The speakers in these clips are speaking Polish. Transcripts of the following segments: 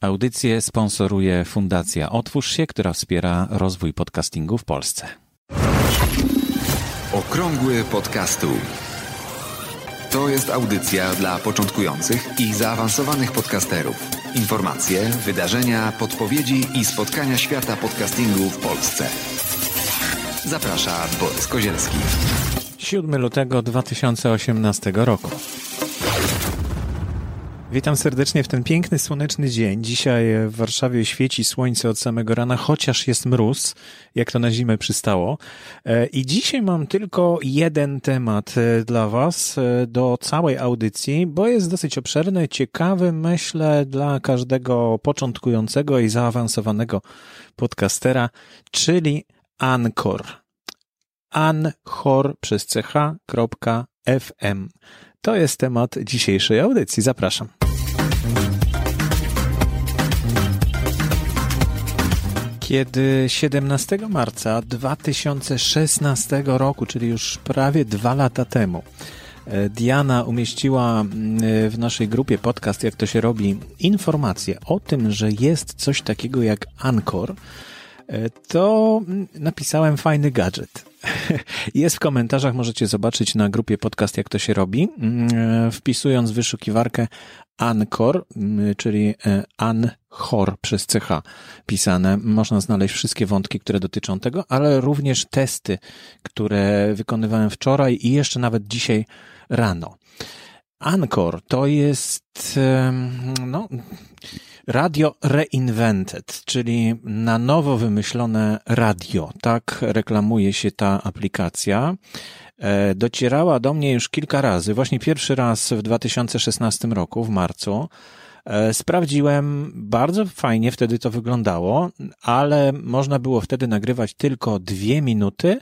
Audycję sponsoruje Fundacja Otwórz się, która wspiera rozwój podcastingu w Polsce. Okrągły podcastu. To jest audycja dla początkujących i zaawansowanych podcasterów. Informacje, wydarzenia, podpowiedzi i spotkania świata podcastingu w Polsce. Zaprasza Borys Kozielski. 7 lutego 2018 roku. Witam serdecznie w ten piękny, słoneczny dzień. Dzisiaj w Warszawie świeci słońce od samego rana, chociaż jest mróz, jak to na zimę przystało. E, I dzisiaj mam tylko jeden temat e, dla Was e, do całej audycji, bo jest dosyć obszerny, ciekawy, myślę, dla każdego początkującego i zaawansowanego podcastera, czyli Anchor. Anchor przez ch.fm. To jest temat dzisiejszej audycji. Zapraszam. Kiedy 17 marca 2016 roku, czyli już prawie dwa lata temu, e, Diana umieściła w naszej grupie podcast, jak to się robi, informację o tym, że jest coś takiego jak Anchor, e, to napisałem fajny gadżet. Jest w komentarzach, możecie zobaczyć na grupie podcast, jak to się robi. Mm, wpisując wyszukiwarkę Anchor, mm, czyli e, Anchor przez CH pisane, można znaleźć wszystkie wątki, które dotyczą tego, ale również testy, które wykonywałem wczoraj i jeszcze nawet dzisiaj rano. Anchor to jest, no, Radio Reinvented, czyli na nowo wymyślone radio. Tak reklamuje się ta aplikacja. E, docierała do mnie już kilka razy. Właśnie pierwszy raz w 2016 roku, w marcu. E, sprawdziłem, bardzo fajnie wtedy to wyglądało, ale można było wtedy nagrywać tylko dwie minuty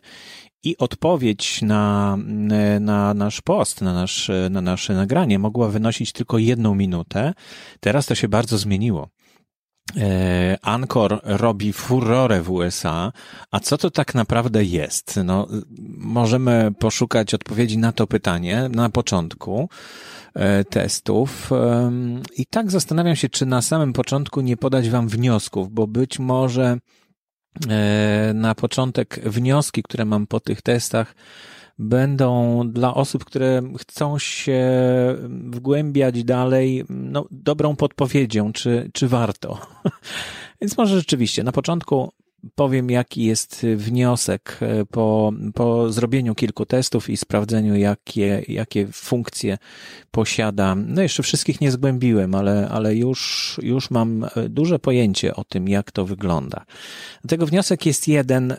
i odpowiedź na, na nasz post, na, nasz, na nasze nagranie mogła wynosić tylko jedną minutę. Teraz to się bardzo zmieniło. E, Anchor robi furorę w USA, a co to tak naprawdę jest? No, możemy poszukać odpowiedzi na to pytanie na początku e, testów. I tak zastanawiam się, czy na samym początku nie podać Wam wniosków, bo być może E, na początek wnioski, które mam po tych testach, będą dla osób, które chcą się wgłębiać dalej, no, dobrą podpowiedzią, czy, czy warto. Więc może rzeczywiście na początku powiem, jaki jest wniosek e, po, po zrobieniu kilku testów i sprawdzeniu, jakie, jakie funkcje posiada. No jeszcze wszystkich nie zgłębiłem, ale, ale już, już mam e, duże pojęcie o tym, jak to wygląda. Dlatego wniosek jest jeden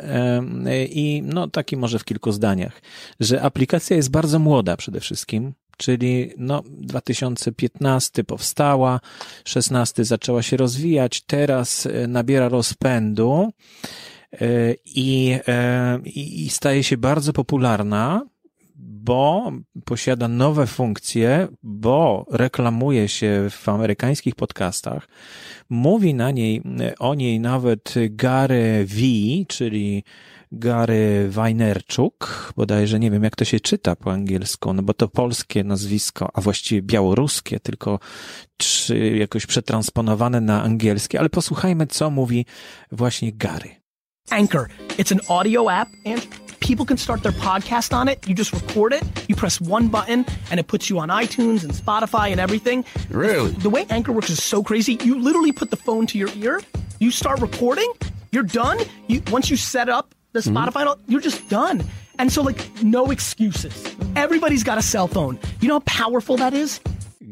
i no taki może w kilku zdaniach, że aplikacja jest bardzo młoda przede wszystkim czyli no 2015 powstała, 16 zaczęła się rozwijać, teraz e, nabiera rozpędu e, i, e, i staje się bardzo popularna, bo posiada nowe funkcje, bo reklamuje się w amerykańskich podcastach. Mówi na niej, o niej nawet Gary V, czyli Gary Wajnerczuk, bodajże nie wiem jak to się czyta po angielsku, no bo to polskie nazwisko, a właściwie białoruskie, tylko czy jakoś przetransponowane na angielskie, ale posłuchajmy co mówi właśnie Gary. Anchor. It's an audio app and people can start their podcast on it. You just record it, you press one button, and it puts you on iTunes and Spotify and everything. Really? The way Anchor works is so crazy. You literally put the phone to your ear, you start recording, you're done. You once you set up the mm-hmm. Spotify, mm-hmm. you're just done. And so, like, no excuses. Everybody's got a cell phone. You know how powerful that is?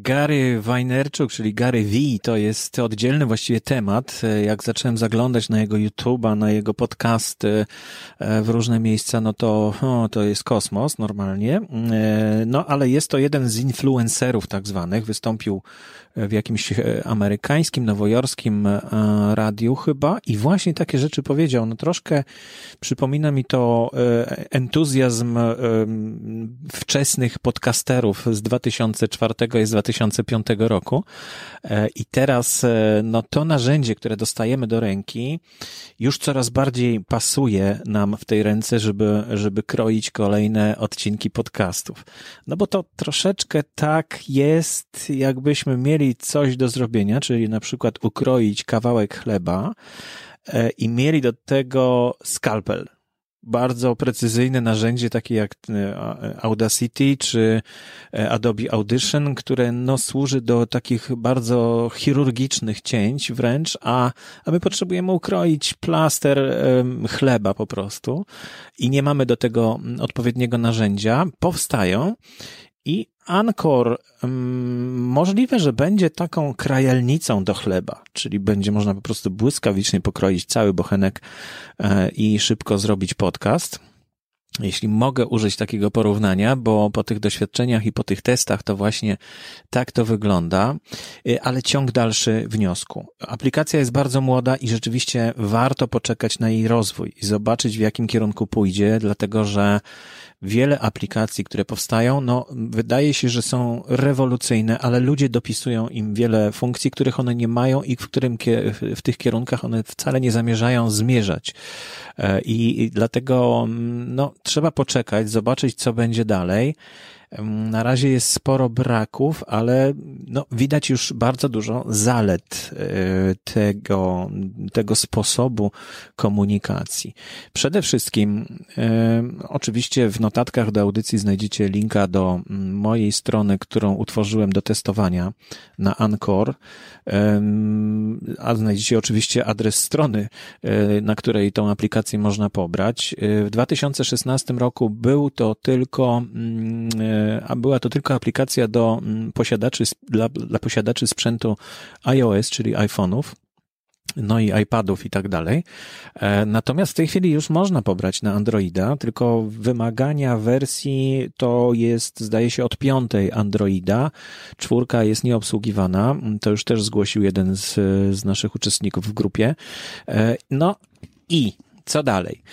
Gary Wajnerczuk, czyli Gary V, to jest oddzielny właściwie temat. Jak zacząłem zaglądać na jego YouTube'a, na jego podcasty e, w różne miejsca, no to o, to jest kosmos normalnie. E, no ale jest to jeden z influencerów tak zwanych. Wystąpił w jakimś e, amerykańskim, nowojorskim radiu chyba i właśnie takie rzeczy powiedział. No troszkę przypomina mi to entuzjazm wczesnych podcasterów z 2004 i z 2005 2005 roku. E, I teraz e, no, to narzędzie, które dostajemy do ręki, już coraz bardziej pasuje nam w tej ręce, żeby, żeby kroić kolejne odcinki podcastów. No bo to troszeczkę tak jest, jakbyśmy mieli coś do zrobienia, czyli na przykład ukroić kawałek chleba e, i mieli do tego skalpel bardzo precyzyjne narzędzie, takie jak e, Audacity czy e, Adobe Audition, które no, służy do takich bardzo chirurgicznych cięć wręcz, a, a my potrzebujemy ukroić plaster chleba po prostu i nie mamy do tego odpowiedniego narzędzia. Powstają i Ankor um, możliwe, że będzie taką krajalnicą do chleba, czyli będzie można po prostu błyskawicznie pokroić cały bochenek e, i szybko zrobić podcast. Jeśli mogę użyć takiego porównania, bo po tych doświadczeniach i po tych testach to właśnie tak to wygląda, e, ale ciąg dalszy wniosku. Aplikacja jest bardzo młoda i rzeczywiście warto poczekać na jej rozwój i zobaczyć w jakim kierunku pójdzie, dlatego że wiele aplikacji, które powstają, no, wydaje się, że są rewolucyjne, ale ludzie dopisują im wiele funkcji, których one nie mają i w którym w tych kierunkach one wcale nie zamierzają zmierzać. E, I, i dlatego, mm, no, trzeba poczekać, zobaczyć, co będzie dalej. Na razie jest sporo braków, ale no, widać już bardzo dużo zalet e, tego, tego sposobu komunikacji. Przede wszystkim, e, oczywiście w notatkach do audycji znajdziecie linka do mojej strony, którą utworzyłem do testowania na Anchor, a znajdziecie oczywiście adres strony, e, na której tą aplikację można pobrać. W 2016 roku był to tylko a była to tylko aplikacja do mm, posiadaczy, dla, dla posiadaczy sprzętu iOS, czyli iPhone'ów no i iPadów i tak dalej. E, natomiast w tej chwili już można pobrać na Androida, tylko wymagania wersji to jest, zdaje się, od piątej Androida. Czwórka jest nieobsługiwana. To już też zgłosił jeden z, z naszych uczestników w grupie. E, no i co dalej?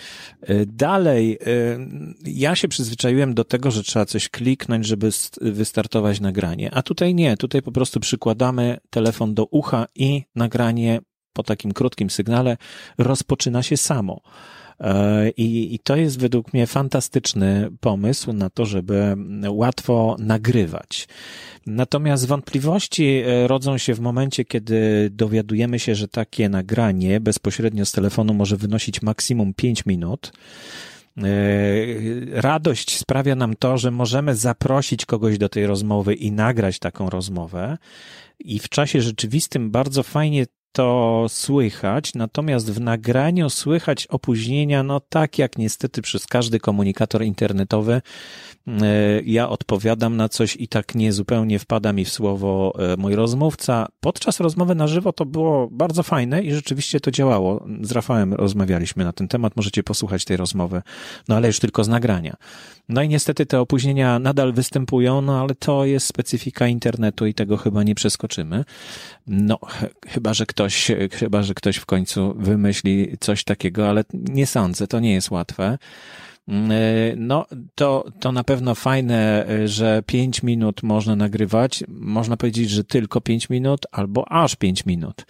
Y, dalej, y, ja się przyzwyczaiłem do tego, że trzeba coś kliknąć, żeby wystartować nagranie, a tutaj nie, tutaj po prostu przykładamy telefon do ucha i nagranie po takim krótkim sygnale rozpoczyna się samo. E, I, I to jest według mnie fantastyczny pomysł na to, żeby łatwo nagrywać. Natomiast wątpliwości e, rodzą się w momencie, kiedy dowiadujemy się, że takie nagranie bezpośrednio z telefonu może wynosić maksimum 5 minut. E, radość sprawia nam to, że możemy zaprosić kogoś do tej rozmowy i nagrać taką rozmowę. I w czasie rzeczywistym bardzo fajnie to słychać, natomiast w nagraniu słychać opóźnienia, no tak jak niestety przez każdy komunikator internetowy. E, ja odpowiadam na coś i tak nie zupełnie wpada mi w słowo e, mój rozmówca. Podczas rozmowy na żywo to było bardzo fajne i rzeczywiście to działało. Z Rafałem rozmawialiśmy na ten temat, możecie posłuchać tej rozmowy, no ale już tylko z nagrania. No i niestety te opóźnienia nadal występują, no ale to jest specyfika internetu i tego chyba nie przeskoczymy. No, chyba, że ktoś, chyba, że ktoś w końcu wymyśli coś takiego, ale nie sądzę, to nie jest łatwe. No, to, to na pewno fajne, że 5 minut można nagrywać. Można powiedzieć, że tylko 5 minut albo aż 5 minut.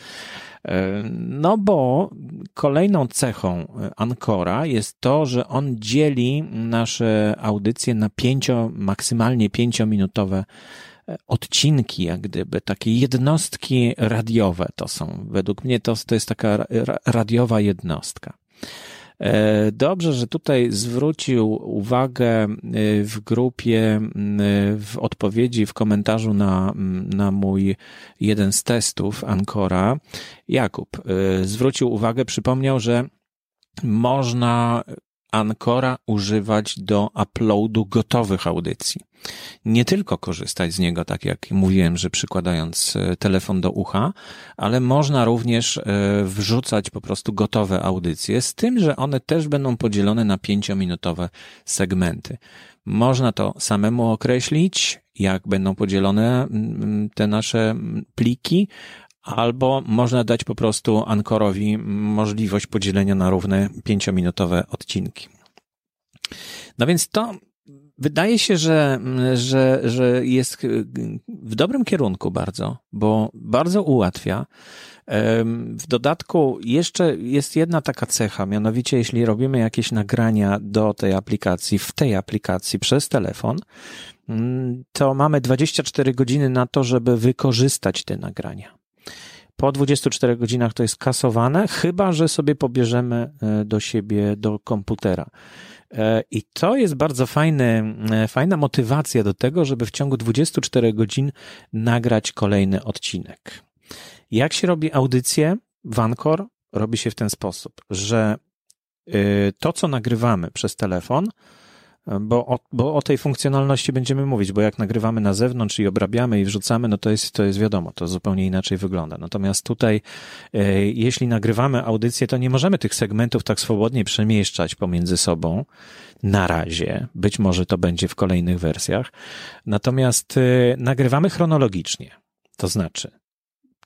No bo kolejną cechą Ancora jest to, że on dzieli nasze audycje na pięcio, maksymalnie pięciominutowe odcinki, jak gdyby, takie jednostki radiowe to są. Według mnie to, to jest taka radiowa jednostka. E, dobrze, że tutaj zwrócił uwagę e, w grupie, w odpowiedzi, w komentarzu na, na mój jeden z testów Ancora. Jakub e, zwrócił uwagę, przypomniał, że można Ancora używać do uploadu gotowych audycji. Nie tylko korzystać z niego, tak jak mówiłem, że przykładając e, telefon do ucha, ale można również e, wrzucać po prostu gotowe audycje, z tym, że one też będą podzielone na pięciominutowe segmenty. Można to samemu określić, jak będą podzielone te nasze pliki, albo można dać po prostu Ankorowi możliwość podzielenia na równe pięciominutowe odcinki. No więc to wydaje się, że, że, że jest w dobrym kierunku bardzo, bo bardzo ułatwia. W dodatku jeszcze jest jedna taka cecha, mianowicie jeśli robimy jakieś nagrania do tej aplikacji, w tej aplikacji przez telefon, mm, to mamy 24 godziny na to, żeby wykorzystać te nagrania. Po 24 godzinach to jest kasowane, chyba że sobie pobierzemy e, do siebie do komputera. E, I to jest bardzo fajny, e, fajna motywacja do tego, żeby w ciągu 24 godzin nagrać kolejny odcinek. Jak się robi audycję w Anchor? Robi się w ten sposób, że to, co nagrywamy przez telefon, bo o, bo o tej funkcjonalności będziemy mówić, bo jak nagrywamy na zewnątrz i obrabiamy i wrzucamy, no to jest, to jest wiadomo, to zupełnie inaczej wygląda. Natomiast tutaj, e, jeśli nagrywamy audycję, to nie możemy tych segmentów tak swobodnie przemieszczać pomiędzy sobą na razie. Być może to będzie w kolejnych wersjach. Natomiast e, nagrywamy chronologicznie. To znaczy,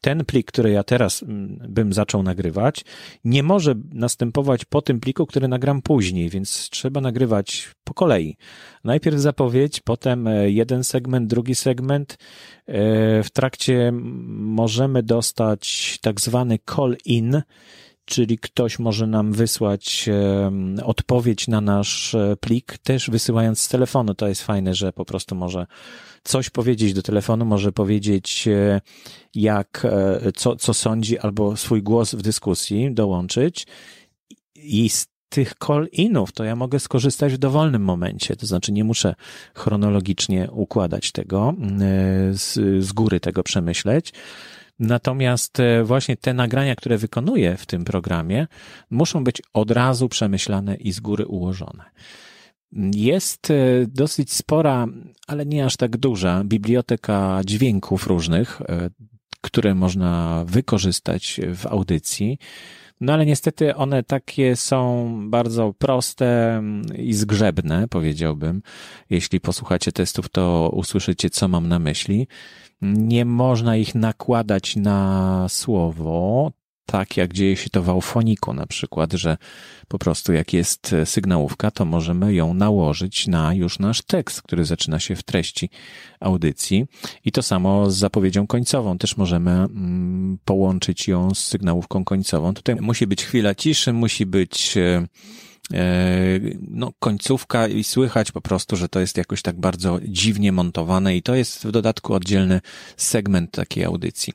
ten plik, który ja teraz mm, bym zaczął nagrywać, nie może następować po tym pliku, który nagram później, więc trzeba nagrywać po kolei. Najpierw zapowiedź, potem e, jeden segment, drugi segment. E, w trakcie możemy dostać tak zwany call-in, czyli ktoś może nam wysłać odpowiedź na nasz e, plik, też wysyłając z telefonu. To jest fajne, że po prostu może coś powiedzieć do telefonu, może powiedzieć, e, jak, e, co, co sądzi, albo swój głos w dyskusji dołączyć. I z tych call-inów to ja mogę skorzystać w dowolnym momencie, to znaczy nie muszę chronologicznie układać tego, z, z góry tego przemyśleć. Natomiast e, właśnie te nagrania, które wykonuję w tym programie, muszą być od razu przemyślane i z góry ułożone. Jest e, dosyć spora, ale nie aż tak duża biblioteka dźwięków różnych, e, które można wykorzystać w audycji. No ale niestety one takie są bardzo proste i zgrzebne, powiedziałbym. Jeśli posłuchacie testów, to usłyszycie, co mam na myśli. Nie można ich nakładać na słowo, tak jak dzieje się to w Aufoniku na przykład, że po prostu jak jest sygnałówka, to możemy ją nałożyć na już nasz tekst, który zaczyna się w treści audycji. I to samo z zapowiedzią końcową. Też możemy mm, połączyć ją z sygnałówką końcową. Tutaj musi być chwila ciszy, musi być e, no, końcówka i słychać po prostu, że to jest jakoś tak bardzo dziwnie montowane i to jest w dodatku oddzielny segment takiej audycji.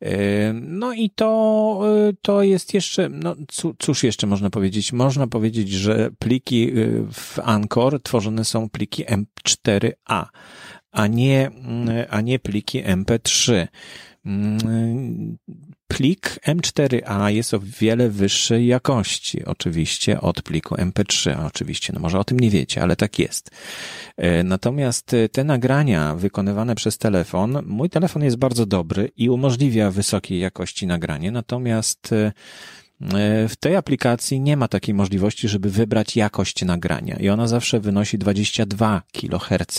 E, no i to, e, to jest jeszcze, no cóż jeszcze można powiedzieć? Można powiedzieć, że pliki w Anchor tworzone są pliki M4A, a nie, a nie pliki MP3 plik M4A jest o wiele wyższej jakości, oczywiście, od pliku MP3. Oczywiście, no może o tym nie wiecie, ale tak jest. E, natomiast e, te nagrania wykonywane przez telefon, mój telefon jest bardzo dobry i umożliwia wysokiej jakości nagranie, natomiast e, w tej aplikacji nie ma takiej możliwości, żeby wybrać jakość nagrania i ona zawsze wynosi 22 kHz,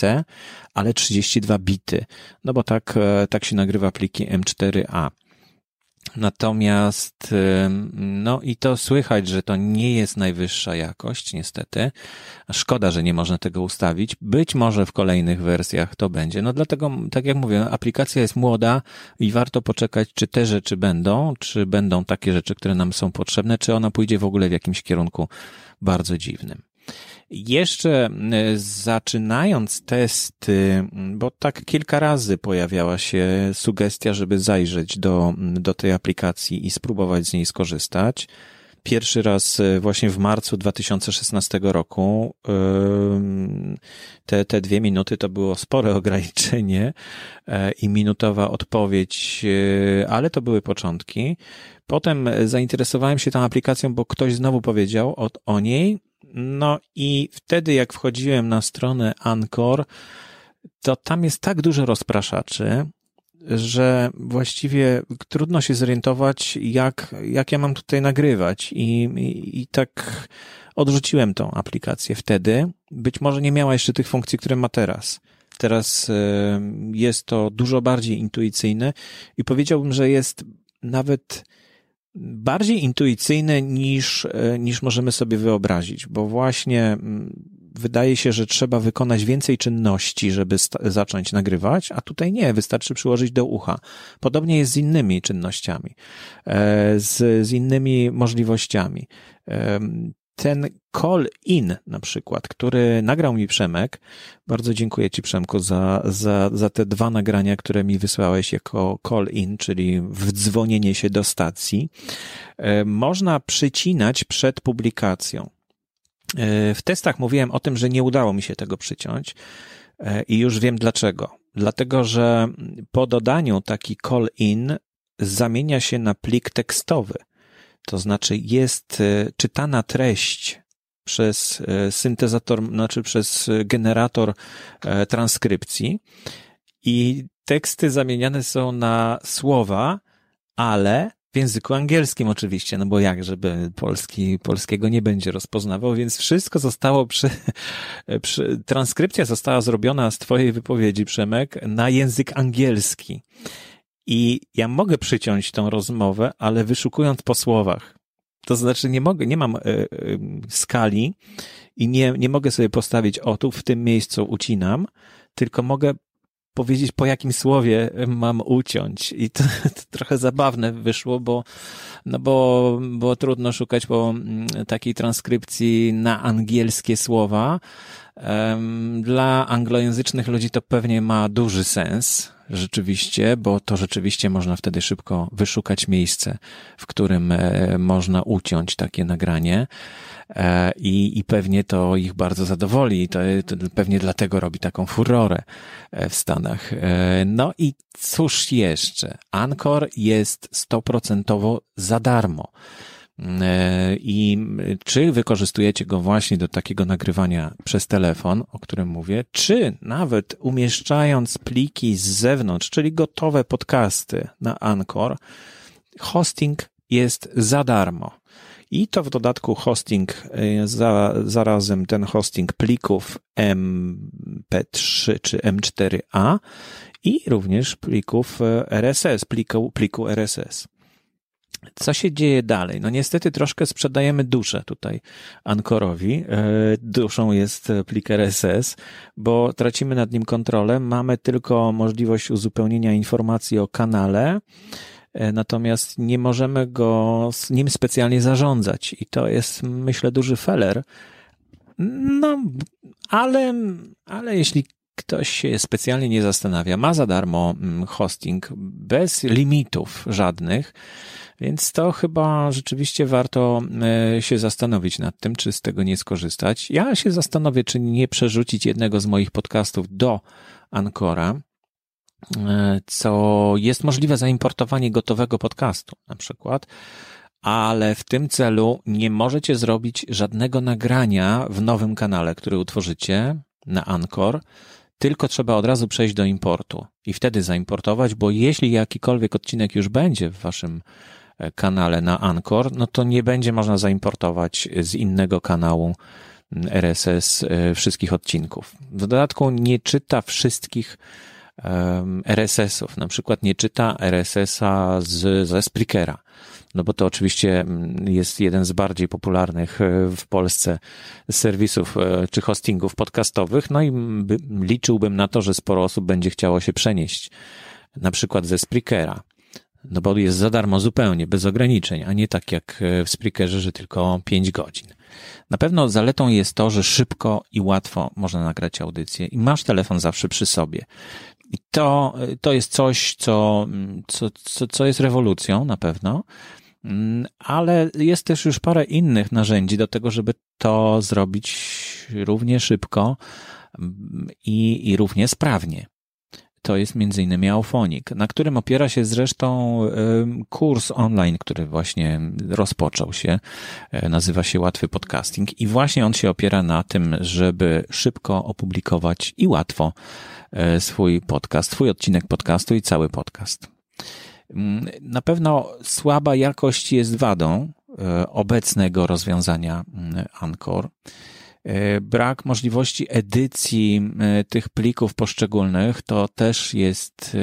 ale 32 bity, no bo tak, tak się nagrywa pliki M4A. Natomiast, no i to słychać, że to nie jest najwyższa jakość, niestety. Szkoda, że nie można tego ustawić. Być może w kolejnych wersjach to będzie. No dlatego, tak jak mówię, aplikacja jest młoda i warto poczekać, czy te rzeczy będą, czy będą takie rzeczy, które nam są potrzebne, czy ona pójdzie w ogóle w jakimś kierunku bardzo dziwnym. Jeszcze e, zaczynając testy, bo tak kilka razy pojawiała się sugestia, żeby zajrzeć do, do tej aplikacji i spróbować z niej skorzystać. Pierwszy raz e, właśnie w marcu 2016 roku. Te, te dwie minuty to było spore ograniczenie e, i minutowa odpowiedź, ale to były początki. Potem zainteresowałem się tą aplikacją, bo ktoś znowu powiedział o, o niej no i wtedy, jak wchodziłem na stronę Anchor, to tam jest tak dużo rozpraszaczy, że właściwie trudno się zorientować, jak, jak ja mam tutaj nagrywać. I, i, i tak odrzuciłem tą aplikację wtedy. Być może nie miała jeszcze tych funkcji, które ma teraz. Teraz jest to dużo bardziej intuicyjne i powiedziałbym, że jest nawet bardziej intuicyjne niż, e, niż możemy sobie wyobrazić, bo właśnie mm, wydaje się, że trzeba wykonać więcej czynności, żeby zacząć nagrywać, a tutaj nie, wystarczy przyłożyć do ucha. Podobnie jest z innymi czynnościami, e, z, z innymi możliwościami. Ten call in na przykład, który nagrał mi Przemek, bardzo dziękuję Ci Przemku za, za, za te dwa nagrania, które mi wysłałeś jako call in, czyli wdzwonienie się do stacji, e, można przycinać przed publikacją. E, w testach mówiłem o tym, że nie udało mi się tego przyciąć e, i już wiem dlaczego. Dlatego, że po dodaniu taki call in zamienia się na plik tekstowy. To znaczy jest e, czytana treść przez syntezator, znaczy przez generator transkrypcji i teksty zamieniane są na słowa, ale w języku angielskim oczywiście, no bo jak, żeby polski, polskiego nie będzie rozpoznawał, więc wszystko zostało przy, przy, transkrypcja została zrobiona z twojej wypowiedzi, Przemek, na język angielski. I ja mogę przyciąć tą rozmowę, ale wyszukując po słowach. To znaczy nie mogę, nie mam y, y, skali i nie, nie mogę sobie postawić o tu w tym miejscu ucinam, tylko mogę powiedzieć, po jakim słowie mam uciąć. I to, to, trochę zabawne wyszło, bo, no bo, bo trudno szukać po mm, takiej transkrypcji na angielskie słowa. Dla anglojęzycznych ludzi to pewnie ma duży sens, rzeczywiście, bo to rzeczywiście można wtedy szybko wyszukać miejsce, w którym e, można uciąć takie nagranie. E, i, i pewnie to ich bardzo zadowoli. To, to pewnie dlatego robi taką furorę e, w Stanach. No i cóż jeszcze? Anchor jest stoprocentowo za darmo. I czy wykorzystujecie go właśnie do takiego nagrywania przez telefon, o którym mówię, czy nawet umieszczając pliki z zewnątrz, czyli gotowe podcasty na Anchor, hosting jest za darmo. I to w dodatku hosting, y, za, zarazem ten hosting plików MP3 czy M4A i również plików y, RSS, pliku, pliku RSS. Co się dzieje dalej? No niestety troszkę sprzedajemy duszę tutaj Ankorowi. Y, duszą jest plik RSS, bo tracimy nad nim kontrolę. Mamy tylko możliwość uzupełnienia informacji o kanale, E, natomiast nie możemy go z nim specjalnie zarządzać i to jest, myślę, duży feller. No, ale, ale jeśli ktoś się specjalnie nie zastanawia, ma za darmo mm, hosting bez limitów żadnych, więc to chyba rzeczywiście warto e, się zastanowić nad tym, czy z tego nie skorzystać. Ja się zastanowię, czy nie przerzucić jednego z moich podcastów do Ancora E, co jest możliwe zaimportowanie gotowego podcastu na przykład, ale w tym celu nie możecie zrobić żadnego nagrania w nowym kanale, który utworzycie na Anchor, tylko trzeba od razu przejść do importu i wtedy zaimportować, bo jeśli jakikolwiek odcinek już będzie w waszym e, kanale na Anchor, no to nie będzie można zaimportować z innego kanału RSS e, wszystkich odcinków. W dodatku nie czyta wszystkich RSS-ów. Na przykład nie czyta RSS-a z, ze Spreakera. No bo to oczywiście mm, jest jeden z bardziej popularnych e, w Polsce serwisów e, czy hostingów podcastowych. No i liczyłbym na to, że sporo osób będzie chciało się przenieść na przykład ze Spreakera. No bo jest za darmo zupełnie, bez ograniczeń, a nie tak jak e, w Spreakerze, że tylko 5 godzin. Na pewno zaletą jest to, że szybko i łatwo można nagrać audycję i masz telefon zawsze przy sobie. I to, to jest coś, co, co, co, co jest rewolucją na pewno, ale jest też już parę innych narzędzi do tego, żeby to zrobić równie szybko i, i równie sprawnie. To jest innymi Aufonik, na którym opiera się zresztą kurs online, który właśnie rozpoczął się. E, nazywa się Łatwy Podcasting i właśnie on się opiera na tym, żeby szybko opublikować i łatwo swój podcast, swój odcinek podcastu i cały podcast. Mm, na pewno słaba jakość jest wadą e, obecnego rozwiązania mm, Anchor. Brak możliwości edycji tych plików poszczególnych to też jest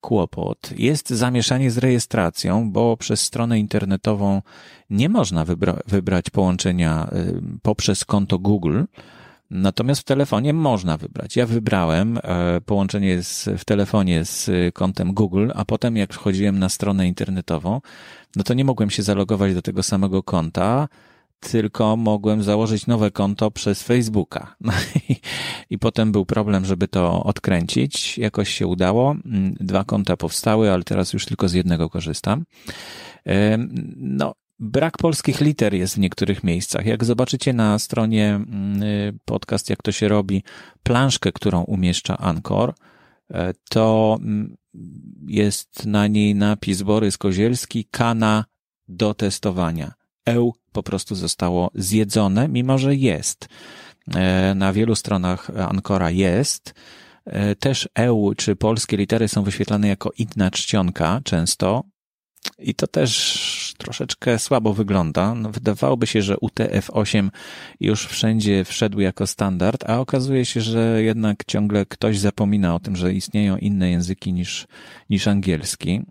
kłopot. Jest zamieszanie z rejestracją, bo przez stronę internetową nie można wybra wybrać połączenia poprzez konto Google. Natomiast w telefonie można wybrać. Ja wybrałem e, połączenie z, w telefonie z kontem Google, a potem jak wchodziłem na stronę internetową, no to nie mogłem się zalogować do tego samego konta, tylko mogłem założyć nowe konto przez Facebooka. No i, i potem był problem, żeby to odkręcić. Jakoś się udało. Mm, dwa konta powstały, ale teraz już tylko z jednego korzystam. No, Brak polskich liter jest w niektórych miejscach. Jak zobaczycie na stronie mm, y, podcast, jak to się robi, planszkę, którą umieszcza Ankor, e, to mm, jest na niej napis Borys Kozielski, kana do testowania. Eł po prostu zostało zjedzone, mimo że jest. E, na wielu stronach Ankora jest. E, też EU czy polskie litery są wyświetlane jako inna czcionka często, i to też troszeczkę słabo wygląda. No, wydawałoby się, że UTF-8 już wszędzie wszedł jako standard, a okazuje się, że jednak ciągle ktoś zapomina o tym, że istnieją inne języki niż, niż angielski.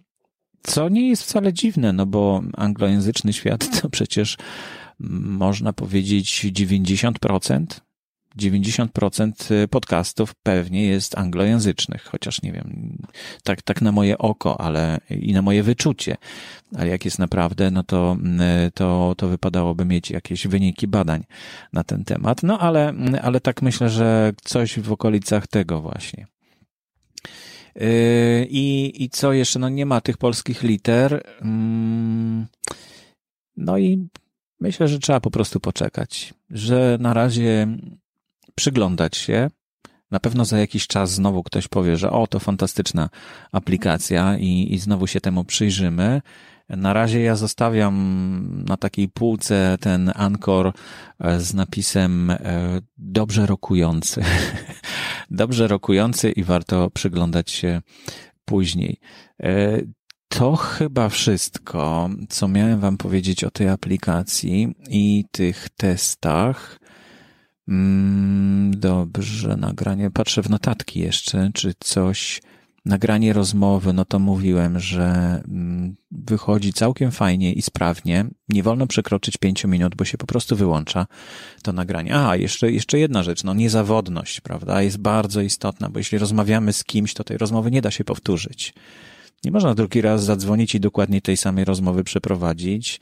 Co nie jest wcale dziwne, no bo anglojęzyczny świat to przecież można powiedzieć 90%, 90% y, podcastów pewnie jest anglojęzycznych, chociaż nie wiem, tak, tak na moje oko, ale i na moje wyczucie. Ale jak jest naprawdę, no to, y, to, to wypadałoby mieć jakieś wyniki badań na ten temat. No ale, ale tak myślę, że coś w okolicach tego właśnie. Y, I, I co jeszcze? No nie ma tych polskich liter. Mm, no i myślę, że trzeba po prostu poczekać, że na razie przyglądać się. Na pewno za jakiś czas znowu ktoś powie, że o, to fantastyczna aplikacja i, i znowu się temu przyjrzymy. Na razie ja zostawiam na takiej półce ten Anchor e, z napisem e, dobrze rokujący. dobrze rokujący i warto przyglądać się później. E, to chyba wszystko, co miałem Wam powiedzieć o tej aplikacji i tych testach. Mm, dobrze, nagranie. Patrzę w notatki jeszcze, czy coś. Nagranie rozmowy, no to mówiłem, że mm, wychodzi całkiem fajnie i sprawnie. Nie wolno przekroczyć pięciu minut, bo się po prostu wyłącza to nagranie. A, jeszcze, jeszcze jedna rzecz, no niezawodność, prawda, jest bardzo istotna, bo jeśli rozmawiamy z kimś, to tej rozmowy nie da się powtórzyć. Nie można drugi raz zadzwonić i dokładnie tej samej rozmowy przeprowadzić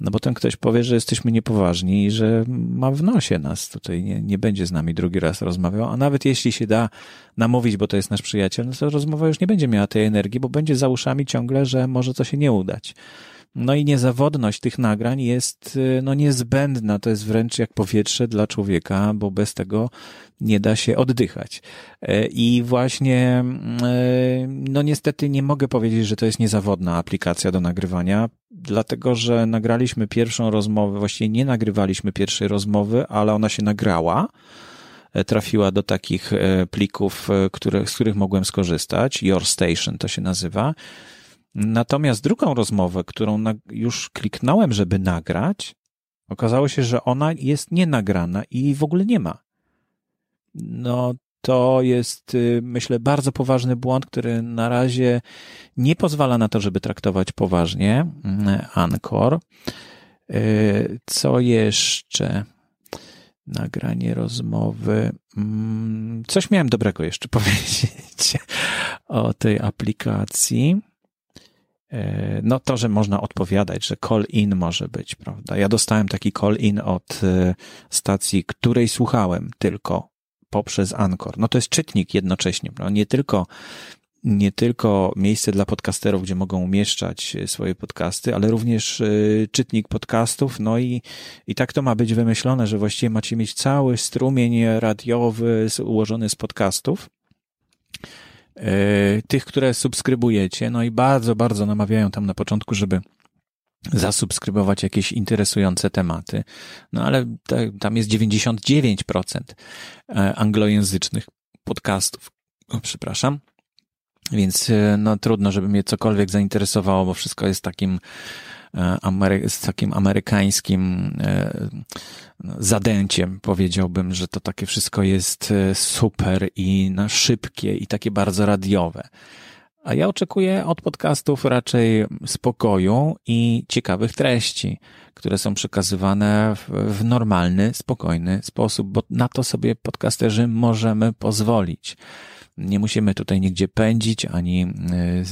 no bo ten ktoś powie, że jesteśmy niepoważni i że ma w nosie nas tutaj, nie, nie będzie z nami drugi raz rozmawiał, a nawet jeśli się da namówić, bo to jest nasz przyjaciel, no to rozmowa już nie będzie miała tej energii, bo będzie za uszami ciągle, że może to się nie udać. No i niezawodność tych nagrań jest y, no niezbędna, to jest wręcz jak powietrze dla człowieka, bo bez tego nie da się oddychać. E, I właśnie, e, no niestety nie mogę powiedzieć, że to jest niezawodna aplikacja do nagrywania, dlatego że nagraliśmy pierwszą rozmowę, właściwie nie nagrywaliśmy pierwszej rozmowy, ale ona się nagrała e, trafiła do takich plików, które, z których mogłem skorzystać. Your Station to się nazywa. Natomiast drugą rozmowę, którą już kliknąłem, żeby nagrać, okazało się, że ona jest nienagrana i w ogóle nie ma. No, to jest, y, myślę, bardzo poważny błąd, który na razie nie pozwala na to, żeby traktować poważnie mm, Anchor. Y, co jeszcze? Nagranie rozmowy. Mm, coś miałem dobrego jeszcze powiedzieć o tej aplikacji. E, no to, że można odpowiadać, że call-in może być, prawda? Ja dostałem taki call-in od e, stacji, której słuchałem tylko poprzez Anchor. No to jest czytnik jednocześnie, prawda? Nie tylko nie tylko miejsce dla podcasterów, gdzie mogą umieszczać e, swoje podcasty, ale również czytnik podcastów. No i, i tak to ma być wymyślone, że właściwie macie mieć cały strumień radiowy ułożony z podcastów. E, tych, które subskrybujecie, no i bardzo, bardzo namawiają tam na początku, żeby zasubskrybować jakieś interesujące tematy. No ale tam jest 99% e, anglojęzycznych podcastów. Przepraszam. Więc e, no trudno, żeby mnie cokolwiek zainteresowało, bo wszystko jest takim Amery z takim amerykańskim zadęciem. Powiedziałbym, że to takie wszystko jest super i na szybkie i takie bardzo radiowe. A ja oczekuję od podcastów raczej spokoju i ciekawych treści, które są przekazywane w, w, normalny, spokojny sposób, bo na to sobie podcasterzy możemy pozwolić. Nie musimy tutaj nigdzie pędzić, ani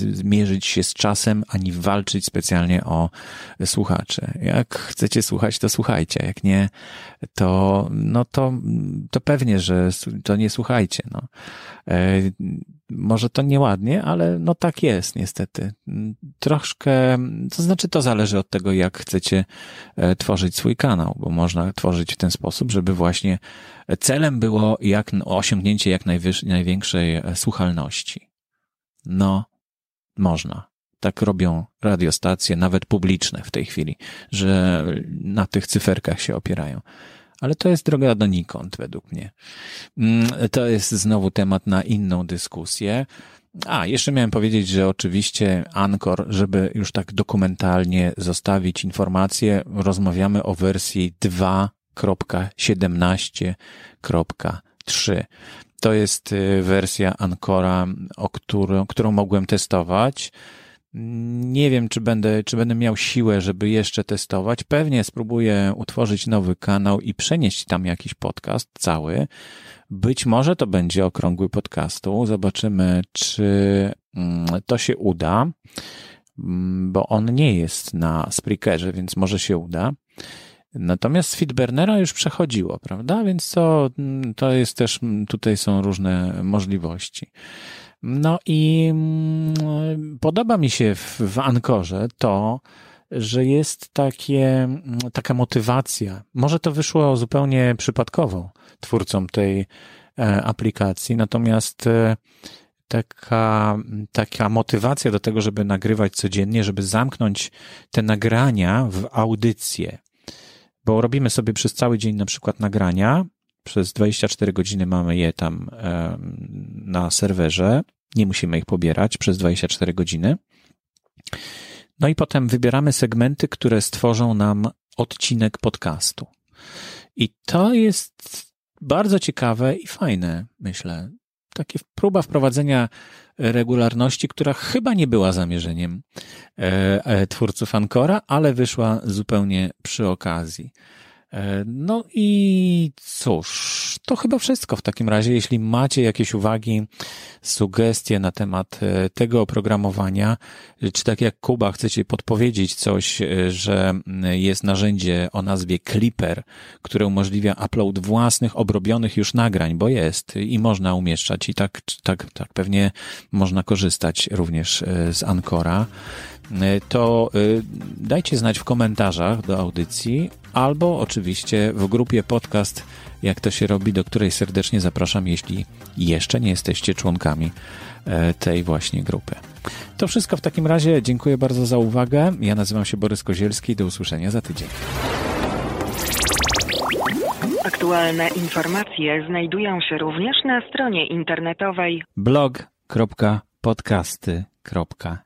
y, mierzyć się z czasem, ani walczyć specjalnie o słuchaczy. Jak chcecie słuchać, to słuchajcie. Jak nie, to, no to, to pewnie, że to nie słuchajcie. No. Może to nieładnie, ale no tak jest niestety. Troszkę, to znaczy to zależy od tego, jak chcecie e, tworzyć swój kanał, bo można tworzyć w ten sposób, żeby właśnie celem było jak, osiągnięcie jak największej e, słuchalności. No, można. Tak robią radiostacje, nawet publiczne w tej chwili, że na tych cyferkach się opierają. Ale to jest droga donikąd, według mnie. Mm, to jest znowu temat na inną dyskusję. A, jeszcze miałem powiedzieć, że oczywiście Anchor, żeby już tak dokumentalnie zostawić informację, rozmawiamy o wersji 2.17.3. To jest y, wersja Ancora, o którą, którą mogłem testować. Nie wiem, czy będę, czy będę miał siłę, żeby jeszcze testować. Pewnie spróbuję utworzyć nowy kanał i przenieść tam jakiś podcast cały. Być może to będzie okrągły podcastu. Zobaczymy, czy mm, to się uda, mm, bo on nie jest na Spreakerze, więc może się uda. Natomiast z już przechodziło, prawda? Więc to, mm, to jest też, tutaj są różne możliwości. No i mm, podoba mi się w, w Ankorze to, że jest takie, mm, taka motywacja. Może to wyszło zupełnie przypadkowo twórcom tej e, aplikacji, natomiast e, taka, taka motywacja do tego, żeby nagrywać codziennie, żeby zamknąć te nagrania w audycję. Bo robimy sobie przez cały dzień na przykład nagrania, przez 24 godziny mamy je tam na serwerze, nie musimy ich pobierać przez 24 godziny. No i potem wybieramy segmenty, które stworzą nam odcinek podcastu. I to jest bardzo ciekawe i fajne, myślę. Takie próba wprowadzenia regularności, która chyba nie była zamierzeniem e, e, twórców Ancora, ale wyszła zupełnie przy okazji. E, no i cóż, to chyba wszystko w takim razie. Jeśli macie jakieś uwagi, sugestie na temat e, tego oprogramowania, czy tak jak Kuba chcecie podpowiedzieć coś, e, że jest narzędzie o nazwie Clipper, które umożliwia upload własnych obrobionych już nagrań, bo jest i można umieszczać i tak, tak, tak pewnie można korzystać również z Ancora to dajcie znać w komentarzach do audycji, albo oczywiście w grupie podcast, jak to się robi, do której serdecznie zapraszam, jeśli jeszcze nie jesteście członkami e, tej właśnie grupy. To wszystko w takim razie. Dziękuję bardzo za uwagę. Ja nazywam się Borys Kozielski. Do usłyszenia za tydzień. Aktualne informacje znajdują się również na stronie internetowej blog.podcasty.com